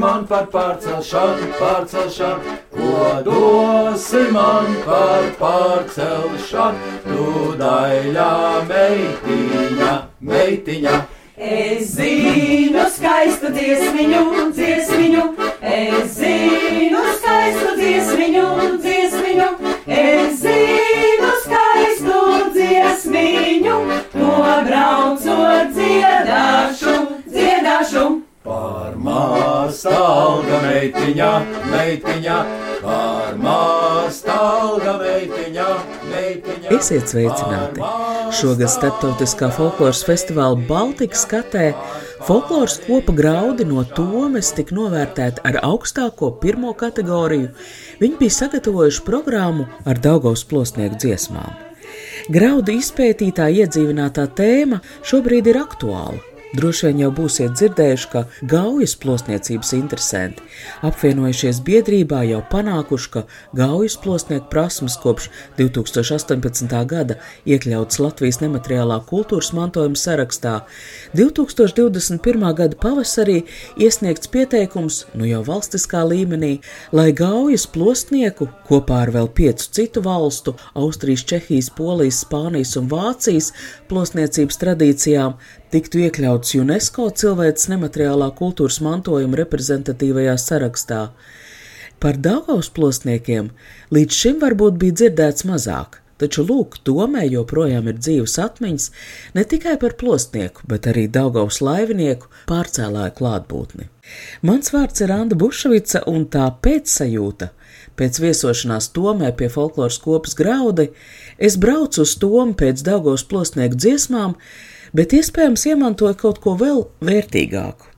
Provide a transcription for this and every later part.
Man par pārcelšanu, pārcelšanu? Ko dosi man par pārcelšanu? Tu daļā meitiņa, meitiņa. Es zinu skaistu dziesmiņu, dziesmiņu, es zinu skaistu dziesmiņu, dziesmiņu, es zinu skaistu dziesmiņu, to braucot dziedāšu, dziedāšu. Par māstalga meitiņa, meitiņa, par māstalga meitiņa, meitiņa. Esiet sveicināti! Šogad Startautiskā folkloras festivāla Baltika skatē folkloras kopa graudi no Tomes tika novērtēti ar augstāko pirmo kategoriju. Viņi bija sagatavojuši programmu ar Daugavas plosnieku dziesmām. Graudu izpētītā iedzīvinātā tēma šobrīd ir aktuāla. Droši vien jau būsiet dzirdējuši, ka gaujas plosniecības interesanti apvienojušies biedrībā jau panākuši, ka gaujas plosnieku prasmes kopš 2018. gada iekļauts Latvijas nemateriālā kultūras mantojuma sarakstā. 2021. gada pavasarī iesniegts pieteikums, nu jau valstiskā līmenī, lai gaujas plosnieku kopā ar vēl piecu citu valstu - Austrijas, Čehijas, Polijas, Spānijas un Vācijas plosniecības tradīcijām tiktu iekļauts UNESCO cilvēces nemateriālā kultūras mantojuma reprezentatīvajā sarakstā. Par Daugavas plosniekiem līdz šim varbūt bija dzirdēts mazāk, taču lūk, tomē joprojām ir dzīves atmiņas ne tikai par plosnieku, bet arī Daugavas laivinieku pārcēlāju klātbūtni. Mans vārds ir Anna Bušvica, un tā pēcsajūta pēc viesošanās Tomē pie folkloras kopas graudi, es braucu uz Tomu pēc Daugavas plosnieku dziesmām, bet iespējams iemantoju kaut ko vēl vērtīgāku.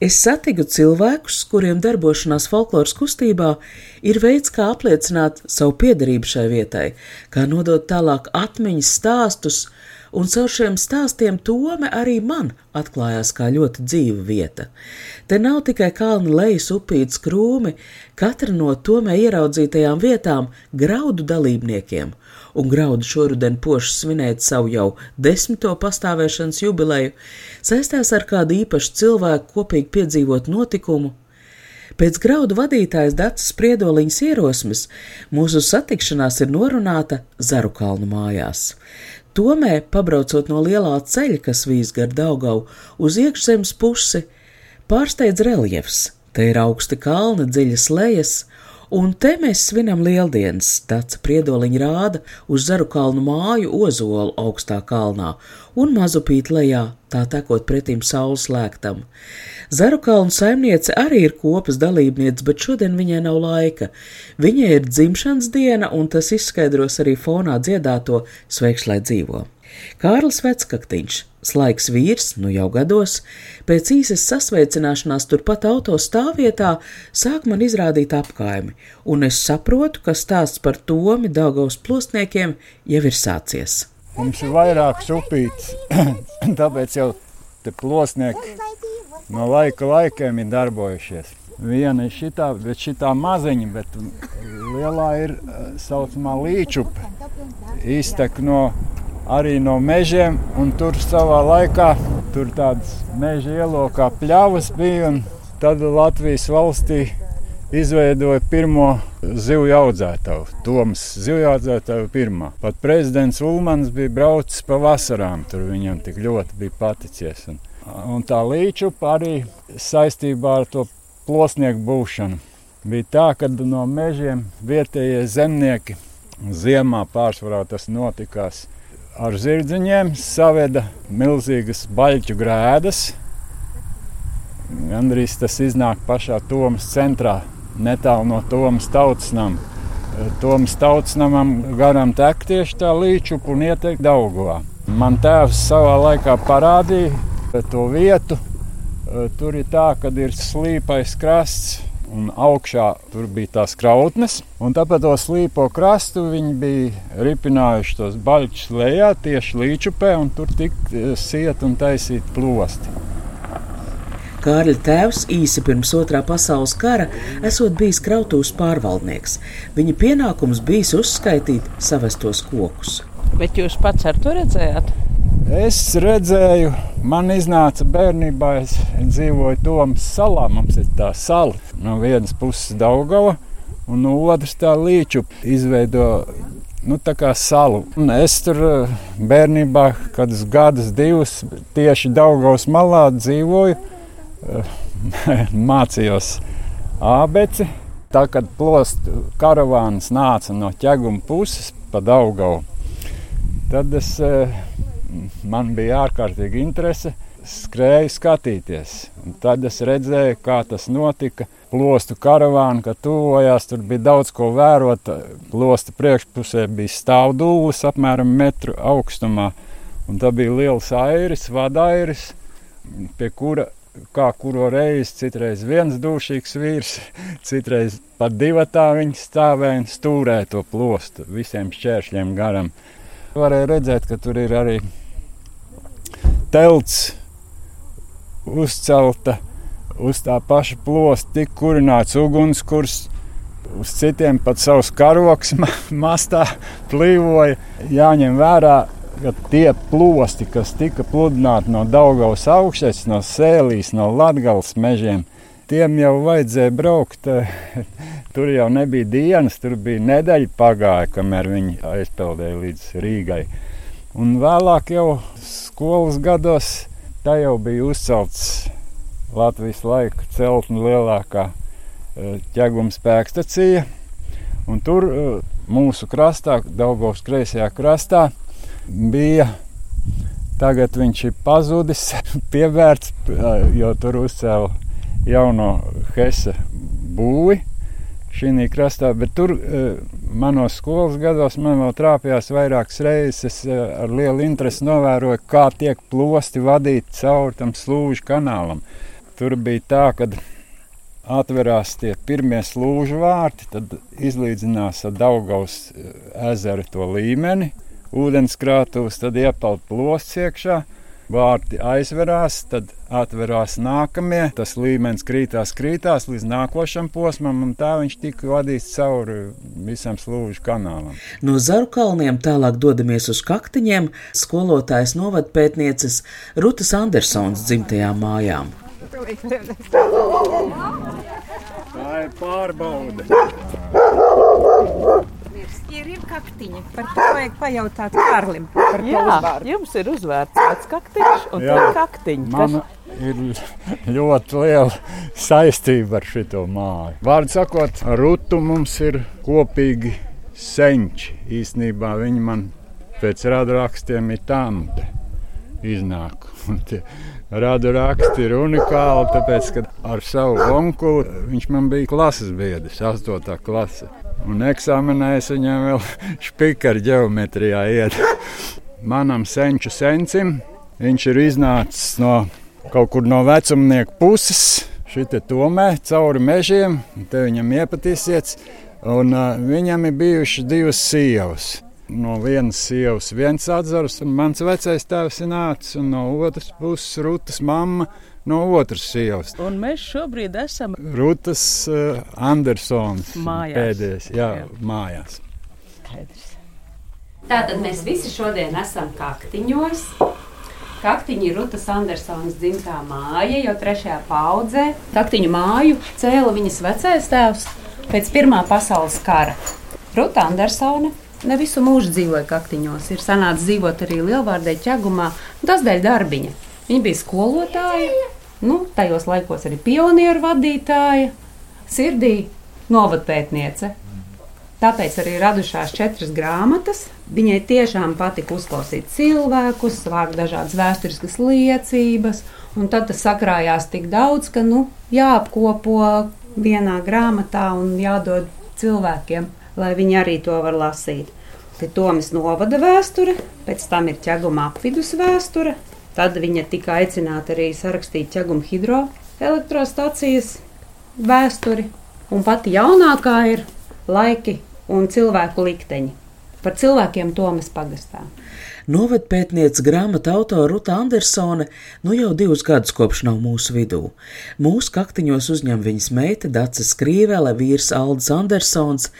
Es satiku cilvēkus, kuriem darbošanās folkloras kustībā ir veids, kā apliecināt savu piedarību šai vietai, kā nodot tālāk atmiņas stāstus, un caur šiem stāstiem tome arī man atklājās kā ļoti dzīva vieta. Te nav tikai kalni lejas upītas krūmi, katra no tomē ieraudzītajām vietām graudu dalībniekiem, un graudu šoruden poši svinēt savu jau desmito pastāvēšanas jubileju, saistās ar kādu īpašu cilvēku kopīgi piedzīvot notikumu. Pēc graudu vadītājas Dācis Spriedoliņas ierosmes mūsu satikšanās ir norunāta Zaru kalnu mājās. Tomē, pabraucot no lielā ceļa, kas vīs gar Daugavu uz iekšzemes pusi, pārsteidz reliefs. Te ir augsti kalni, dziļas lejas, un te mēs svinam lieldienas. Tāds priedoliņa rāda uz Zaru kalnu māju ozolu augstā kalnā un mazupīt lejā, tā tekot pretim saules lēktam. Zaru kalnu saimniece arī ir kopas dalībniece, bet šodien viņai nav laika. Viņai ir dzimšanas diena, un tas izskaidros arī fonā dziedāto sveikš, lai dzīvo. Kārlis Vecaktiņš, slaiks vīrs, nu jau gados, pēc īsas sasveicināšanās turpat auto stāvvietā sāk man izrādīt apkaimi, un es saprotu, ka stāsts par Tomi Daugavas plosniekiem jau ir sācies. Mums ir vairākas upītes, tāpēc jau te plosnieki no laika laikiem ir darbojušies. Viena ir šī, bet šī maziņa, bet lielā ir saucamā līčupe. Iztek no arī no mežiem, tur savā laikā tur tādas meža ielokā pļavas bija, tad Latvijas valstī izveidoja pirmo zivju audzētāju, Tomas zivju audzētāju pirmā. Pat prezidents Ulmans bija braucis pa vasarām, tur viņam tik ļoti bija paticies. Un, un tā līčupa arī saistībā ar to plosnieku būšanu. Bija tā, ka no mežiem vietējie zemnieki ziemā pārsvarā tas notikās ar zirdziņiem saveda milzīgas baļķu grēdas. Gandrīz tas iznāk pašā Tomas centrā, netālu no Tomas tautsnam. Tomas tautsnamam garām tek tieši tā līčupa un ietek Daugavā. Man tēvs savā laikā parādīja to vietu. Tur ir tā, ka ir slīpais krasts, un augšā tur bija tās krautnes. Un tāpēc to slīpo krastu viņi bija ripinājuši tos baļķus lejā tieši līčupē, un tur tika siet un taisīt plosti. Kārļa tēvs īsi pirms otrā pasaules kara esot bijis krautūs pārvaldnieks. Viņa pienākums bijis uzskaitīt savestos kokus. Bet jūs pats ar to redzējāt? Es redzēju, man iznāca bērnībā, es dzīvoju Tomas salā. Mums ir tā sala no vienas puses Daugava, un no otras tā līčupa izveido nu, salu. Un es tur bērnībā, kad es gadus, divus tieši Daugavas malā dzīvoju, mācījos abeci. Tā kad plostu karavāns nāca no ķeguma puses pa Daugavu, tad es, man bija ārkārtīgi interese skrēju skatīties. Un tad es redzēju, kā tas notika. Plostu karavāna, kad tuvojās, tur bija daudz ko vērot. Plosta priekšpusē bija stāvdūlis apmēram metru augstumā. Un tā bija liels airis, vadairis, pie kura kā kuru reizi, citreiz viens dušīgs vīrs, citreiz pat divi tā viņi stāvēja un stūrēja to plostu visiem šķēršļiem garam. Varēja redzēt, ka tur ir arī telts uzcelta uz tā paša plosta, tik kurināts ugunskurs. Uz citiem pat savs karoks mastā plīvoja. Jāņem vērā, ka tie plosti, kas tika pludināti no Daugavas augšas, no Sēlīs, no Latgales mežiem, tiem jau vajadzēja braukt. Tur jau nebija dienas, tur bija nedēļa pagāja, kamēr viņi aizpeldēja līdz Rīgai. Un vēlāk jau skolas gados tā jau bija uzcelts Latvijas laika celtne lielākā ķeguma spēkstacija. Un tur mūsu krastā, Daugavas kreisajā krastā, bija. Tagad viņš ir pazudis, pievērts, jo tur uzcēla jauno Hesse būvi šī krastā. Bet tur manos skolas gados man vēl trāpījās vairākas reizes. Es ar lielu interesi novēroju, kā tiek plosti vadīti cauri tam slūžu kanālam. Tur bija tā, ka atverās tie pirmie slūžu vārti, tad izlīdzinās ar Daugaus ezeru to līmeni ūdenskrātuves, tad iepeld plosts iekšā. Vārti aizverās, tad atverās nākamie. Tas līmenis krītās, krītās līdz nākošam posmam, un tā viņš tika vadīts cauri visam slūžu kanālam. No Zaru kalniem tālāk dodamies uz kaktiņiem skolotājas novadpētnieces Rutas Andersons dzimtajām mājām. Tā ir pārbaude ir, ir kaktiņi. Par to vajag pajautāt Kārlim. Jā, jums ir uzvārds pats kaktiņš un Jā, kaktiņš. Man kas... ir ļoti liela saistība ar šo māju. Vārdu sakot, ar Rutu mums ir kopīgi senči. Īsnībā viņi man pēc radu rakstiem ir tamte iznāk. Radu raksti ir unikāli, tāpēc, ka ar savu onkuli viņš man bija klases biedrs, 8. klase. Un eksāmenē es viņam vēl spīķeru ģeometrijā iet. Manam senču sencim viņš ir iznācis no kaut kur no vecumnieku puses. Šī tomē cauri mežiem, te viņam iepatīsies. Un, uh, viņam ir bijušas divas sievas. No vienas sievas viens atzars, un mans vecais tēvs ir nācis, un no otras puses Rūtas mamma no otras sievas. Un mēs šobrīd esam Rūtas uh, Andersons mājās. Pēdējais, jā, jā. mājās. Tātad mēs visi šodien esam kaktiņos. Kaktiņa ir Rutas Andersons dzimtā māja jau trešajā paudzē. Kaktiņu māju cēla viņas vecais tēvs pēc Pirmā pasaules kara. Ruta Andersone ne visu mūžu dzīvoja kaktiņos, ir sanācis dzīvot arī Lielvārdē ķegumā, tas dēļ darbiņa. Viņa bija skolotāja, nu, tajos laikos arī pionieru vadītāja, sirdī novadpētniece. Tāpēc arī radušās četras grāmatas Viņai tiešām patika uzklausīt cilvēkus, vākt dažādas vēsturiskas liecības, un tad tas sakrājās tik daudz, ka nu, jāapkopo vienā grāmatā un jādod cilvēkiem, lai viņi arī to var lasīt. Te Tomas novada vēsture, pēc tam ir ķeguma apvidus vēsture. Tad viņa tika aicināta arī sarakstīt ķeguma hidroelektrostacijas vēsturi. Un pati jaunākā ir laiki un cilvēku likteņi. Par cilvēkiem Tomas pagastā. Novedpētniece grāmatu autore Ruta Andersone nu jau divus gadus kopš nav mūsu vidū. Mūsu kaktiņos uzņem viņas meita Dace Skrīvele, vīrs Aldis Andersons.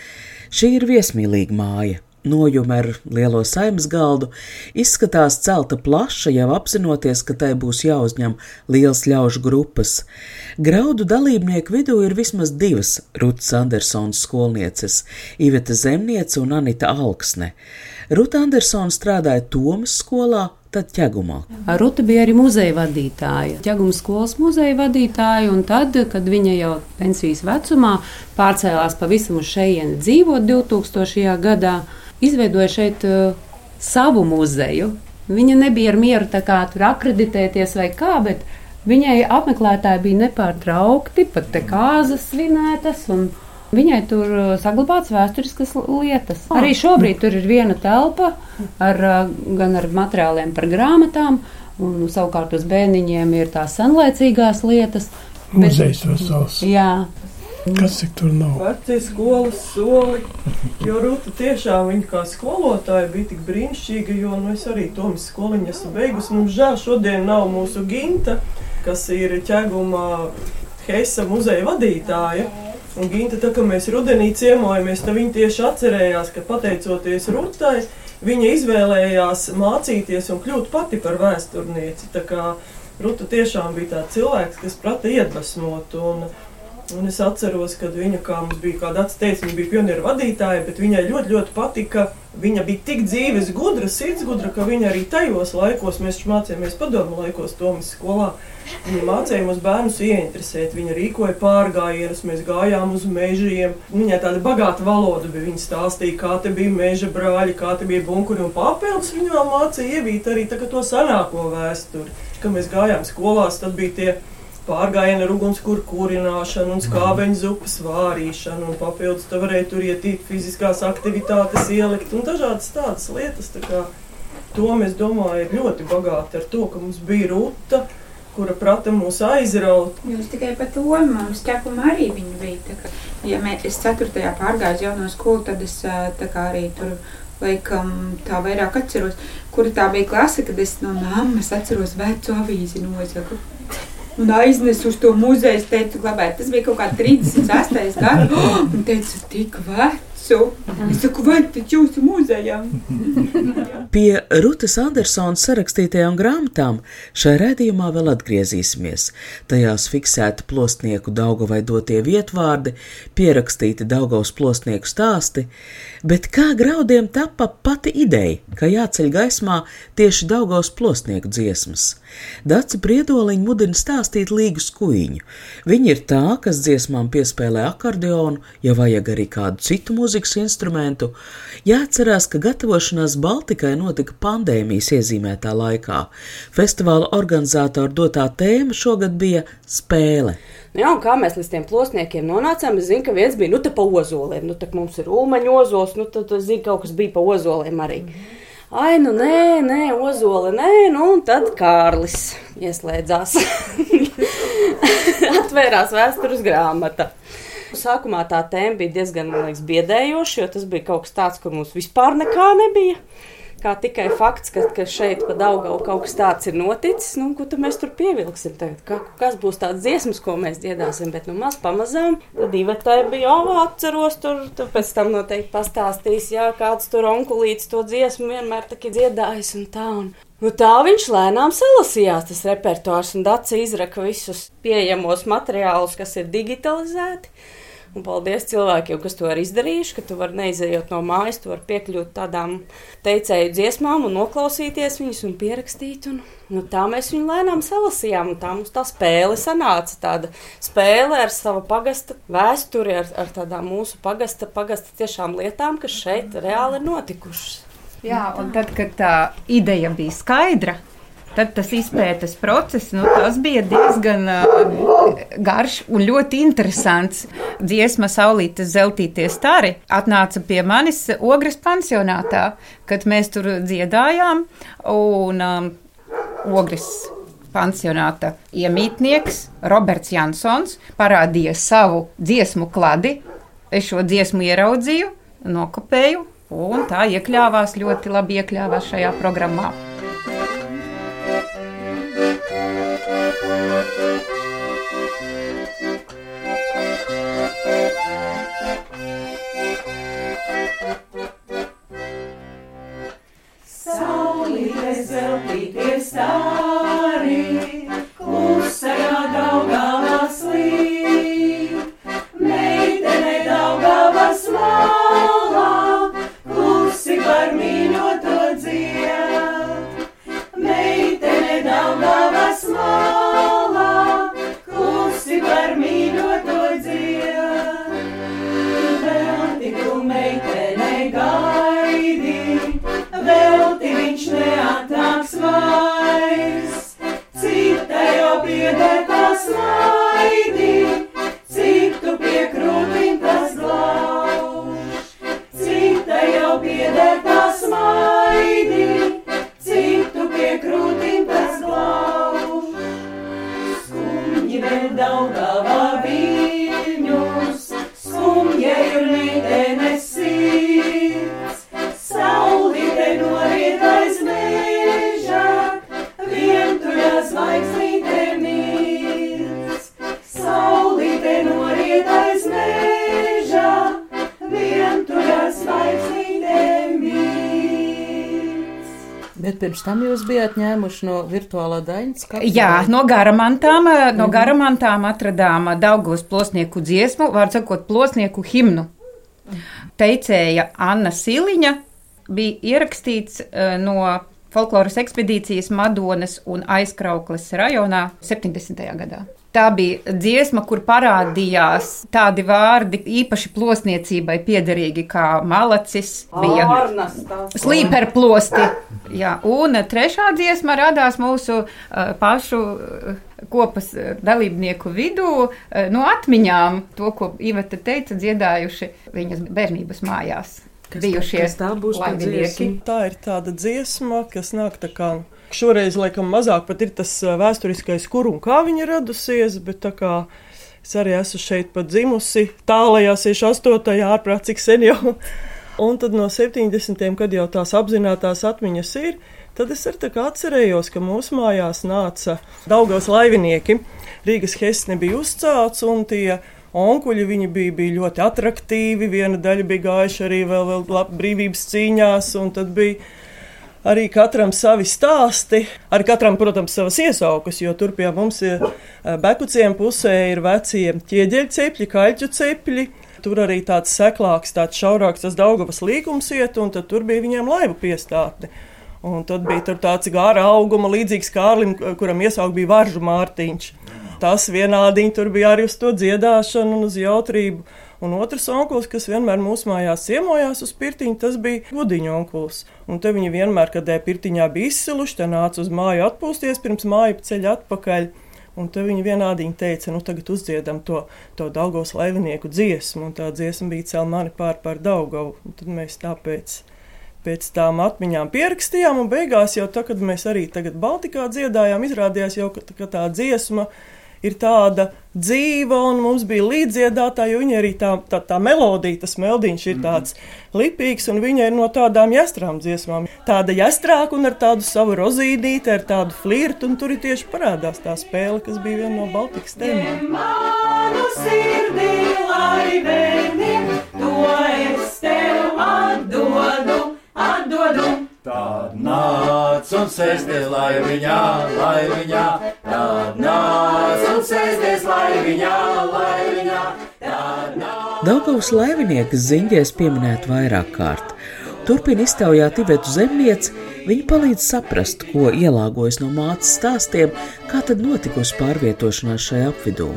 Šī ir viesmīlīga māja. Nojuma ar lielo saimnes galdu, izskatās celta plaša, jau apzinoties, ka tai būs jāuzņem liels ļaužu grupas. Graudu dalībnieku vidū ir vismaz divas Rutas Andersons skolnieces - Iveta Zemniece un Anita Alksne. Ruta Andersona strādāja Tomas skolā, tad ķegumā. Ruta bija arī muzeja vadītāja, ķeguma skolas muzeja vadītāja, un tad, kad viņa jau pensijas vecumā pārcēlās pavisam uz šejieni dzīvot 2000. gadā, izveidoja šeit uh, savu muzeju. Viņa nebija ar mieru tā kā tur akreditēties vai kā, bet viņai apmeklētāji bija nepārtraukti, pat te kāzas svinētas. Viņai tur uh, saglabāts vēsturiskas lietas. Ah. Arī šobrīd tur ir viena telpa ar, uh, gan ar materiāliem par grāmatām, un savukārt uz bērniņiem ir tās senlaicīgās lietas. Muzejs vesels. Jā, Kas tik tur nav? Vecie skolas soli. Jo Rūta tiešām viņa kā skolotāja bija tik brīnišķīga, jo nu, es arī Tomas skoliņu esmu beigusi. Mums žēl šodien nav mūsu ginta, kas ir ķeguma Heisa muzeja vadītāja. Un Ginta, tā kā mēs rudenī ciemojamies, tad viņa tieši atcerējās, ka pateicoties Rūtai, viņa izvēlējās mācīties un kļūt pati par vēsturnieci. Ruta tiešām bija tāds cilvēks, kas prata iedvesmot. Un, Un es atceros, kad viņa, kā mums bija kāda atsteigta, viņa bija pionieru vadītāja, bet viņai ļoti, ļoti patika. Viņa bija tik dzīves, gudra, sirdsgudra, ka viņa arī tajos laikos, mēs mācījāmies padomu laikos, Tomas skolā. Viņa mācīja mums bērnus ieinteresēt. Viņa rīkoja pārgājienus, mēs gājām uz mežiem. Viņai tāda bagāta valoda bija. Viņa stāstīja, kā te bija meža brāļi, kā te bija bunkuri un papildus. Viņa mācīja ievīt arī to senāko vēsturi. Kad mēs gājām skolās, tad bija tie pārgājiena ar ugunskura kurināšanu un skābeņu zupas vārīšanu, un papildus tam varēja tur ietīt fiziskās aktivitātes, ielikt un dažādas tādas lietas. Tā kā, to mēs domājam, ļoti bagāti ar to, ka mums bija ruta, kura prata mūs aizraut. Jūs tikai par to mums ķepuma arī viņa bija. Kā, ja mē, es ceturtajā pārgāju jauno skolu, tad es kā arī tur laikam tā vairāk atceros, kura tā bija klase, kad es no mammas atceros vecu avīzi nozagu. Un aiznesu uz to muzeju, es teicu, glabājiet, tas bija kaut kā 36. gads. Un teicu, tik vecu. Es saku, vai tas jūsu muzejā? Pie Rutas Andersonas sarakstītajām grāmatām šai redzījumā vēl atgriezīsimies. Tajās fiksēti plosnieku Dauga vai dotie vietvārdi, pierakstīti Daugavas plosnieku stāsti, bet kā graudiem tapa pati ideja, ka jāceļ gaismā tieši Daugavas plosnieku dziesmas. Daci Priedoliņa mudina stāstīt līgu skuiņu. Viņa ir tā, kas dziesmām piespēlē akordeonu, ja vajag arī kādu citu mūzikas instrumentu. Jāatcerās, ka gatavošanās Baltikai notika pandēmijas iezīmētā laikā. Festivāla organizātora dotā tēma šogad bija spēle. Nu jā, un kā mēs līdz tiem plosniekiem nonācām, es zinu, ka viens bija nu, pa ozoliem. Nu, tā kā mums ir ulmaņa ozols, nu, tad zinu, kaut kas bija pa ozoliem arī. Ai, nu nē, nē, ozole, nē, nu, un tad Kārlis ieslēdzās. Atvērās vēstures grāmata. Sākumā tā tēma bija diezgan man liekas, biedējoša, jo tas bija kaut kas tāds, kur mums vispār nekā nebija. Kā tikai fakts, ka, ka šeit pa Daugavu kaut kas tāds ir noticis, nu, ko tad mēs tur pievilksim tagad? Ka, kas būs tāds dziesmas, ko mēs dziedāsim, bet nu maz pamazām. Tad divatai bija, o, atceros tur, tu pēc tam noteikti pastāstīs, jā, kāds tur onkulīts to dziesmu vienmēr taki dziedājis un tā. Un, Nu, tā viņš lēnām salasījās, tas repertuārs, un Dārsa izraka visus pieejamos materiālus, kas ir digitalizēti. Un paldies cilvēkiem, kas to ir izdarījuši, ka tu vari neizejot no mājas, tu vari piekļūt tādām teicēju dziesmām un noklausīties viņus un pierakstīt. Un, nu, tā mēs viņu lēnām salasījām, un tā mums tā spēle sanāca. Tāda spēle ar savu pagasta vēsturi, ar, ar tādām mūsu pagasta, pagasta tiešām lietām, kas šeit reāli ir notikušas. Jā, un tad, kad tā ideja bija skaidra, tad tas izpētes process, nu, tas bija diezgan uh, garš un ļoti interesants. Dziesma Saulītes zeltīties stari atnāca pie manis Ogres pansionātā, kad mēs tur dziedājām, un um, Ogres pansionāta iemītnieks Roberts Jansons parādīja savu dziesmu kladi. Es šo dziesmu ieraudzīju, nokopēju, un tā iekļāvās ļoti labi iekļāvās šajā programmā. Saulīte zeltīties stari, klusajā Bet pirms tam jūs bijāt ņēmuši no virtuālā daļas? Jā, no garamantām, no garamantām atradām Daugos plosnieku dziesmu, var sakot, plosnieku himnu. Teicēja Anna Siliņa bija ierakstīts eh, no folkloras ekspedīcijas Madonas un aizkraukles rajonā 70. gadā. Tā bija dziesma, kur parādījās tādi vārdi īpaši plosniecībai piederīgi kā malacis, bija slīperplosti. Jā, un trešā dziesma radās mūsu uh, pašu uh, kopas uh, dalībnieku vidū uh, no atmiņām, to, ko Iveta teica, dziedājuši viņas bērnības mājās. Kas tā- bijušie kas tā būs laivinieki. Tā ir tāda dziesma, kas nāk tā kā. Šoreiz, laikam, mazāk pat ir tas vēsturiskais, kur un kā viņa radusies, bet tā kā es arī esmu šeit pat dzimusi, tālajā 68. ārprāt, cik sen jau. Un tad no 70. kad jau tās apzinātās atmiņas ir, tad es arī atcerējos, ka mūsu mājās nāca Daugavas laivinieki. Rīgas Hesne bija uzcelts un tie onkuļi bija, bija ļoti attraktīvi. Viena daļa bija gājuši arī vēl, vēl brīvības cīņās, un tad bija arī katram savi stāsti. Ar katram, protams, savas iesaukas, jo tur pie mums ir eh, bekuciem pusē ir vecie ķieģeļu cepļi, kaļķu cepļi. Tur arī tāds seklāks, tāds šaurāks tas Daugavas līgums iet, un tad tur bija viņiem laivu piestātni. Un tad bija tāds gāra auguma, līdzīgs Kārlim, kuram iesaukt bija Varžu Mārtiņš. Tas vienādiņi tur bija arī uz to dziedāšanu un uz jautrību. Un otrs onkulis, kas vienmēr mūsu mājās ciemojās uz pirtiņu, tas bija gudiņa onkulis. Un te viņi vienmēr, kad ē pirtiņā bija izsiluši, te nāca uz māju atpūsties pirms māju ceļa atpakaļ. Un te viņi vienādīgi teica, nu tagad uzdziedam to, to Daugavas laivinieku dziesmu, un tā dziesma bija cēl mani pār par Daugavu. Un tad mēs tāpēc pēc tām atmiņām pierakstījām, un beigās jau tā, kad mēs arī tagad Baltikā dziedājām, izrādījās jau, ka, ka tā dziesma ir tāda dzīva, un mums bija līdziedātāji, jo viņa arī tā, tā, tā melodija, tas meldiņš ir tāds lipīgs, un viņa ir no tādām jastrām dziesmām. Tāda jastrāka un ar tādu savu rozīdīti, ar tādu flirtu, un tur ir tieši parādās tā spēle, kas bija viena no Baltikas tēmām. Manu Tad nāc un sēsties laiviņā, laiviņā, tad nāc un sēsties laiviņā, laiviņā. Daugavas laiviniekas ziņģēs pieminēt vairāk kārt. Turpina iztaujāt Ivetu zemnieci, viņa palīdz saprast, ko ielāgojas no mācas stāstiem, kā tad notikusi pārvietošanās šajā apvidū.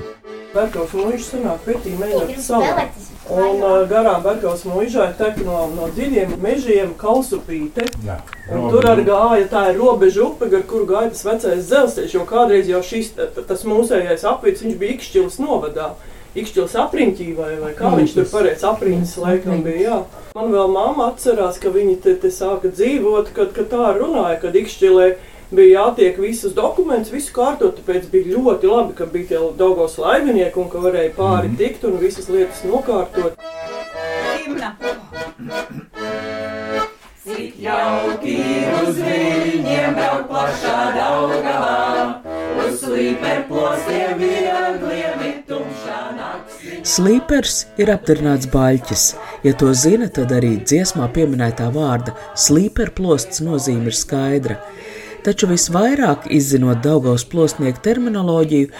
Bertolds Mūžs sanāk pretī mēģināt savu. Un uh, garām Berkaus mūžai tek no, no dziļiem mežiem kalsupīte. Jā, Un tur arī gāja tā ir robeža upe, gar kuru gāja tas vecais dzelzceļš, jo kādreiz jau šis, tas mūsējais apvidus, viņš bija Ikšķils novadā. Ikšķils apriņķī vai, vai kā viņš tur pareizi apriņķis laikam bija, jā. Man vēl mamma atcerās, ka viņi te, te sāka dzīvot, kad, kad tā runāja, kad Ikšķilē bija jātiek visus dokumentus, visu kārtot, tāpēc bija ļoti labi, ka bija tie Daugos laivinieki un ka varēja pāri tikt un visas lietas nokārtot. Himna. Cik jauki ir uz viņiem braukt plašā daugavā, uz slīperplostiem viegliem ir tumšā nakts. Slīpers ir apdarināts baļķis. Ja to zina, tad arī dziesmā pieminētā vārda slīperplosts nozīme ir skaidra. Taču visvairāk izzinot Daugaus plosnieku terminoloģiju,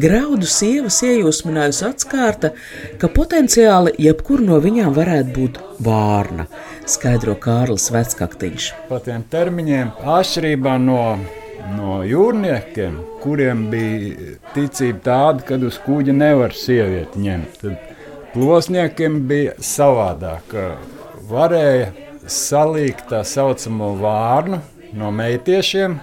graudu sievas iejūsminājusi atskārta, ka potenciāli jebkur no viņām varētu būt vārna, skaidro Kārlis Vecaktiņš. Par tiem termiņiem atšķirībā no, no jūrniekiem, kuriem bija ticība tāda, ka uz kuģa nevar sievieti ņemt. Tad plosniekiem bija savādāk. Varēja salikt tā saucamo vārnu no meitiešiem.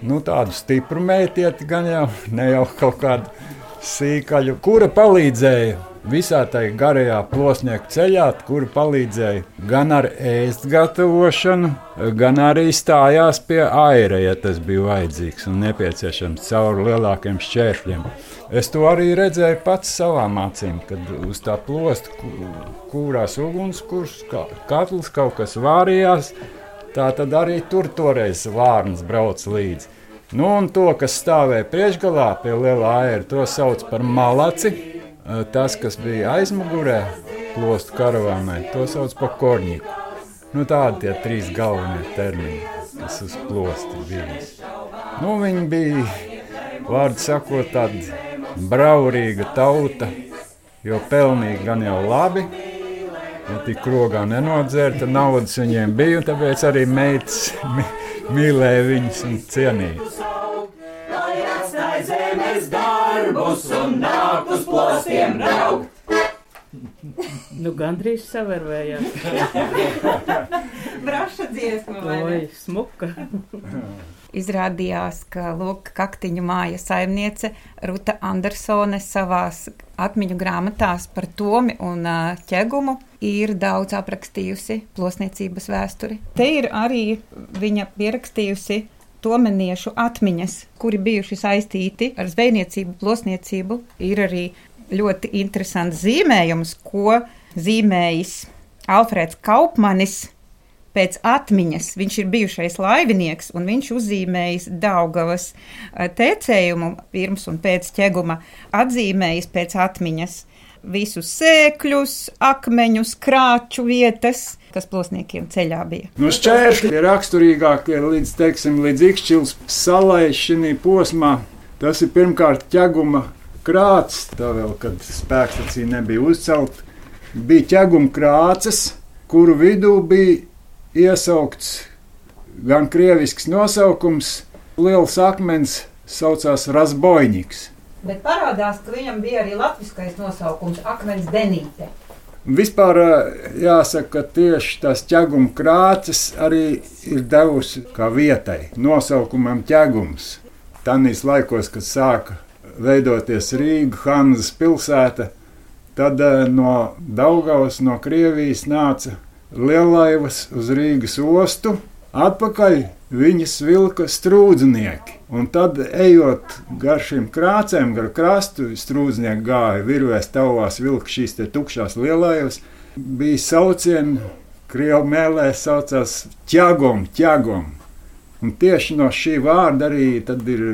Nu, tādu stipru meitieti, gan jau ne jau kaut kādu sīkaļu, kura palīdzēja visā tajā garajā plosnieku ceļā, kura palīdzēja gan ar ēst gatavošanu, gan arī stājās pie aira, ja tas bija vajadzīgs un nepieciešams cauri lielākiem šķēršļiem. Es to arī redzēju pats savām acīm, kad uz tā plosta, kurās ugunskurs, katls kaut kas vārījās. Tā tad arī tur toreiz vārns brauc līdzi. Nu, un to, kas stāvēja priekšgalā pie lielā aira, to sauc par malaci. Tas, kas bija aizmugurē, plostu karavānai, to sauc par korņiku. Nu, tādi tie trīs galvenie termini, kas uz plosta bija. Nu, viņi bija, vārdu sakot, tāda braurīga tauta, jo pelnīja gan jau labi, Ja tik krogā nenodzēra, tad naudas viņiem bija, un tāpēc arī meitas mīlēja viņus un cienīja. Lai atstāj zemes darbus un nāk uz plostiem braukt. Nu, gandrīz savērvējās. Braša dziesma, vai ne? Smuka. Izrādījās, ka Lūk, kaktiņu mājas saimniece Ruta Andersone savās atmiņu grāmatās par Tomi un ķegumu ir daudz aprakstījusi plosniecības vēsturi. Te ir arī viņa pierakstījusi tomeniešu atmiņas, kuri bijuši saistīti ar zvejniecību, plosniecību. Ir arī ļoti interesants zīmējums, ko zīmējis Alfrēds Kaupmanis pēc atmiņas. Viņš ir bijušais laivinieks, un viņš uzzīmējis Daugavas eh, tecējumu pirms un pēc ķeguma, atzīmējis pēc atmiņas visus sēkļus, akmeņus, krāču vietas, kas plosniekiem ceļā bija. No šķēršļi ir raksturīgākie līdz, teiksim, līdz ikšķils salai šī posmā. Tas ir pirmkārt ķeguma krāts, tā vēl, kad spēkstacija nebija uzcelta. Bija ķeguma krāces, kuru vidū bija iesaukts gan krievisks nosaukums, liels akmens saucās Rasboņiks. Bet parādās, ka viņam bija arī latviskais nosaukums - akmens denīte. Vispār jāsaka, ka tieši tās ķeguma krāces arī ir devusi kā vietai nosaukumam ķegums. Tanīs laikos, kad sāka veidoties Rīga, Hanzas pilsēta, tad ā, no Daugavas, no Krievijas nāca lielaivas uz Rīgas ostu. Atpakaļ viņas vilka strūdznieki. Un tad, ejot gar šīm krācēm, gar krastu, strūdznieki gāja virvēs, tavās vilka šīs tukšās lielaivas. Bija saucieni, krievu mēlē saucās ķagom, ķagom. Un tieši no šī vārda arī ir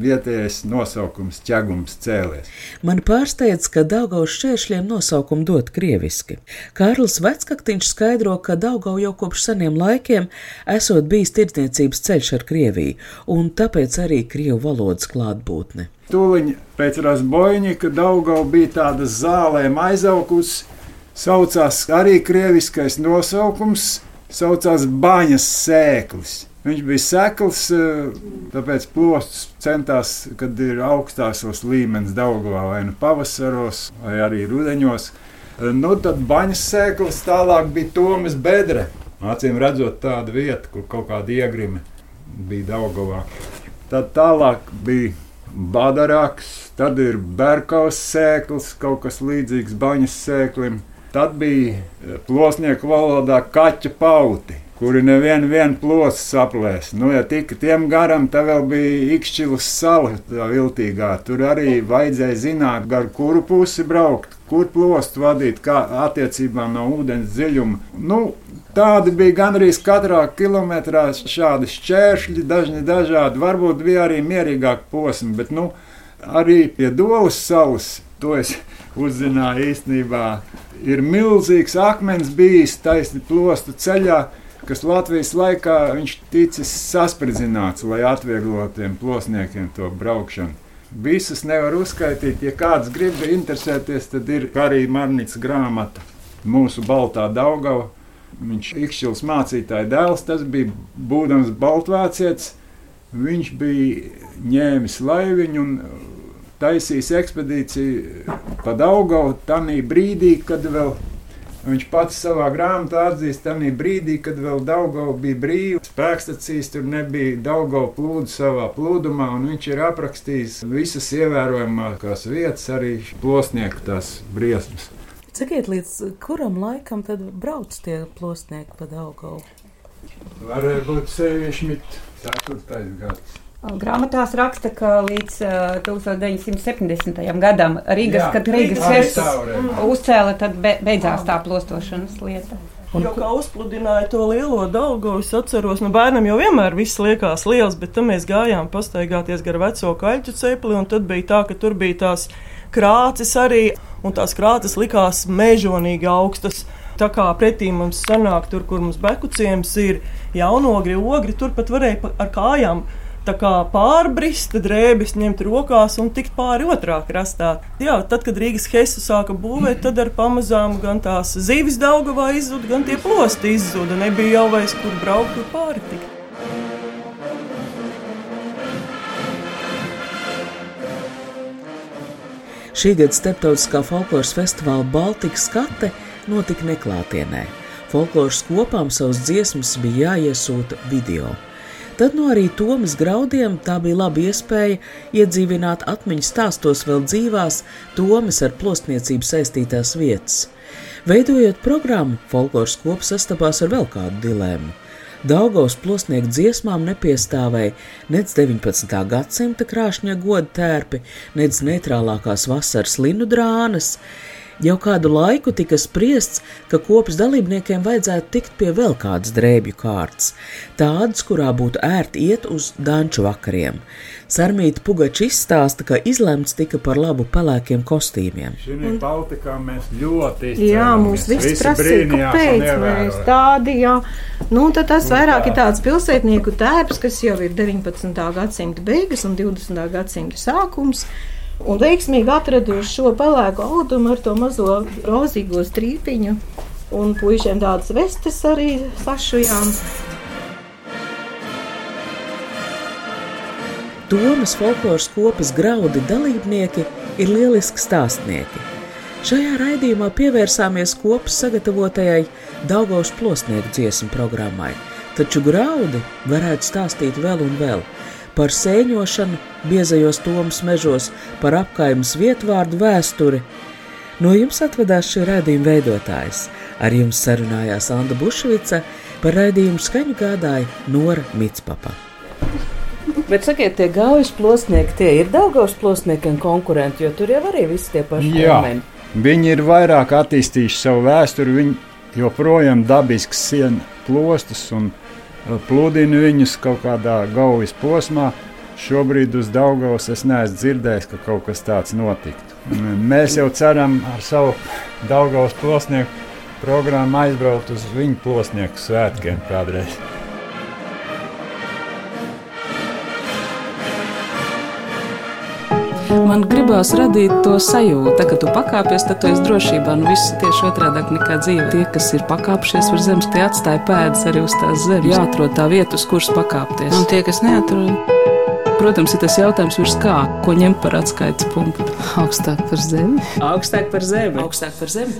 vietējais nosaukums ķegums cēlies. Man pārsteidz, ka Daugaus šķēršļiem nosaukumu dot krieviski. Kārlis Vecaktiņš skaidro, ka Daugau jau kopš seniem laikiem esot bijis tirdzniecības ceļš ar Krieviju, un tāpēc arī Krievu valodas klātbūtne. Tūliņ pēc Rasboņika Daugau bija tāda zālēm aizaugus, saucās arī krieviskais nosaukums, saucās baņas sēklis. Viņš bija sekls, eh, tāpēc plostus centās, kad ir augstākos līmenis Daugavā, vai nu pavasaros, vai arī rudeņos, Nu, tad baņas sēklas tālāk bija Tomas bedre. Acīm redzot, tāda vieta, kur kaut kāda iegrima bija Daugavā. Tad tālāk bija badarāks, tad ir bērkaus sēklis, kaut kas līdzīgs baņas sēklim. Tad bija eh, plosnieku valodā kaķa pauti, kuri nevienu vien plosu saplēs. Nu, ja tika tiem garam, tad vēl bija ikšķilas sala, tā viltīgā. Tur arī vajadzēja zināt, gar kuru pusi braukt, kur plostu vadīt, kā attiecībā no ūdens dziļuma. Nu, Tādi bija gandrīz katrā kilometrā šādi šķēršļi, dažni dažādi. Varbūt bija arī mierīgāk posmi, bet nu, arī pie Dolas salas to es uzzināju īstenībā. Ir milzīgs akmens bijis taisni plostu ceļā, kas Latvijas laikā viņš ticis saspridzināts, lai atvieglotu tiem plosniekiem to braukšanu. Visus nevar uzskaitīt. Ja kāds grib interesēties, tad ir arī Marnītas grāmata Mūsu Baltā Daugava Viņš ir Ikšķils mācītāja dēls, tas bija būdams Baltvācietis. Viņš bija ņēmis laiviņu un taisījis ekspedīciju pa Daugavu tanī brīdī, kad vēl viņš pats savā grāmatā atzīst, tanī brīdī, kad vēl Daugava bija brīva. Spēkstacijas tur nebija Daugava plūdu savā plūdumā, un viņš ir aprakstījis visas ievērojamākās vietas, arī plosnieku tās briesmas. Sakiet, līdz kuram laikam tad brauc tie plosnieki pa Daugavu? Varēja būt 64. gads. Grāmatās raksta, ka līdz uh, 1970. gadam Rīgas, Jā, kad Rīgas Hesas uzcēla, tad be, beidzās tā plostošanas lieta. Un, jo kā uzpludināja to lielo daugu, es atceros, no nu, bērnam jau vienmēr viss liekas liels, bet tad mēs gājām pastaigāties gar veco kaļķu cepli, un tad bija tā, ka tur bija tās krācis arī un tās krātas likās mežonīgi augstas. Tā kā pretī mums sanāk, tur, kur mums bekuciems ir jaunogri, ogri, tur pat varēja ar kājām pārbrist, drēbes ņemt rokās un tikt pāri otrā krastā. Jā, tad, kad Rīgas hesu sāka būvēt, tad ar pamazām gan tās zivis daugavā izzuda, gan tie plosti izzuda. Nebija jau vairs kur braukt, kur pāri tikt. Šī gada starptautiskā folkloras festivāla Baltika skate notika neklātienē. Folkloras kopām savus dziesmas bija jāiesūta video. Tad no arī Tomas graudiem tā bija laba iespēja iedzīvināt atmiņu stāstos vēl dzīvās Tomas ar plostniecību saistītās vietas. Veidojot programmu, folkloras kops sastapās ar vēl kādu dilemmu. Daugos plosnieku dziesmām nepiestāvēja nec 19. gadsimta krāšņa goda tērpi, nec neitrālākās vasaras linu drānas, Jau kādu laiku tika spriests, ka kopas dalībniekiem vajadzētu tikt pie vēl kādas drēbju kārtas, tādas, kurā būtu ērti iet uz danču vakariem. Sarmīta Pugačs izstāsta, ka izlemts tika par labu pelēkiem kostīmiem. Šī Baltikā mēs ļoti izcēlamies. Jā, mums viss Visi prasīja, kāpēc mēs tādi, jā. Nu, tad tas vairāk ir tāds pilsētnieku tēps, kas jau ir 19. gadsimta beigas un 20. gadsimta sākums un veiksmīgi atraduši šo pelēku audumu ar to mazo rozīgo strīpiņu. Un puišiem tādas vestes arī sašujām. Tomas folkloras kopas graudi dalībnieki ir lieliski stāstnieki. Šajā raidījumā pievērsāmies kopas sagatavotajai Daugaus plosnieku dziesmu programmai, taču graudi varētu stāstīt vēl un vēl par sēņošanu biezajos tomas mežos, par apkaimes vietvārdu vēsturi. No jums atvedās šī raidījuma veidotājs. Ar jums sarunājās Anna Bušvica, par raidījumu skaņu gādāja Nora Mitspapa. Bet sakiet, tie gaujas plosnieki, tie ir Daugavas plosniekiem konkurenti, jo tur jau arī visi tie paši ķermeni. Viņi ir vairāk attīstījuši savu vēsturi, viņi joprojām dabisks sienu plostus un pludina viņus kaut kādā gaujas posmā. Šobrīd uz Daugavas es neesmu dzirdējis, ka kaut kas tāds notiktu. Mēs jau ceram ar savu Daugavas plosnieku programmu aizbraukt uz viņu plosnieku svētkiem kādreiz. Man gribās radīt to sajūtu, ka tu pakāpies, tad tu esi drošībā. Nu, viss ir tieši otrādi nekā dzīve. Tie, kas ir pakāpšies uz zemes, tie atstāja pēdas arī uz tās zemes. Jāatrod tā vieta, uz kuras pakāpties. Un tie, kas neatrod, Protams, ir tas jautājums, virs kā, ko ņemt par atskaites punktu. Augstāk par zemi. Augstāk par zemi. Augstāk par zemi.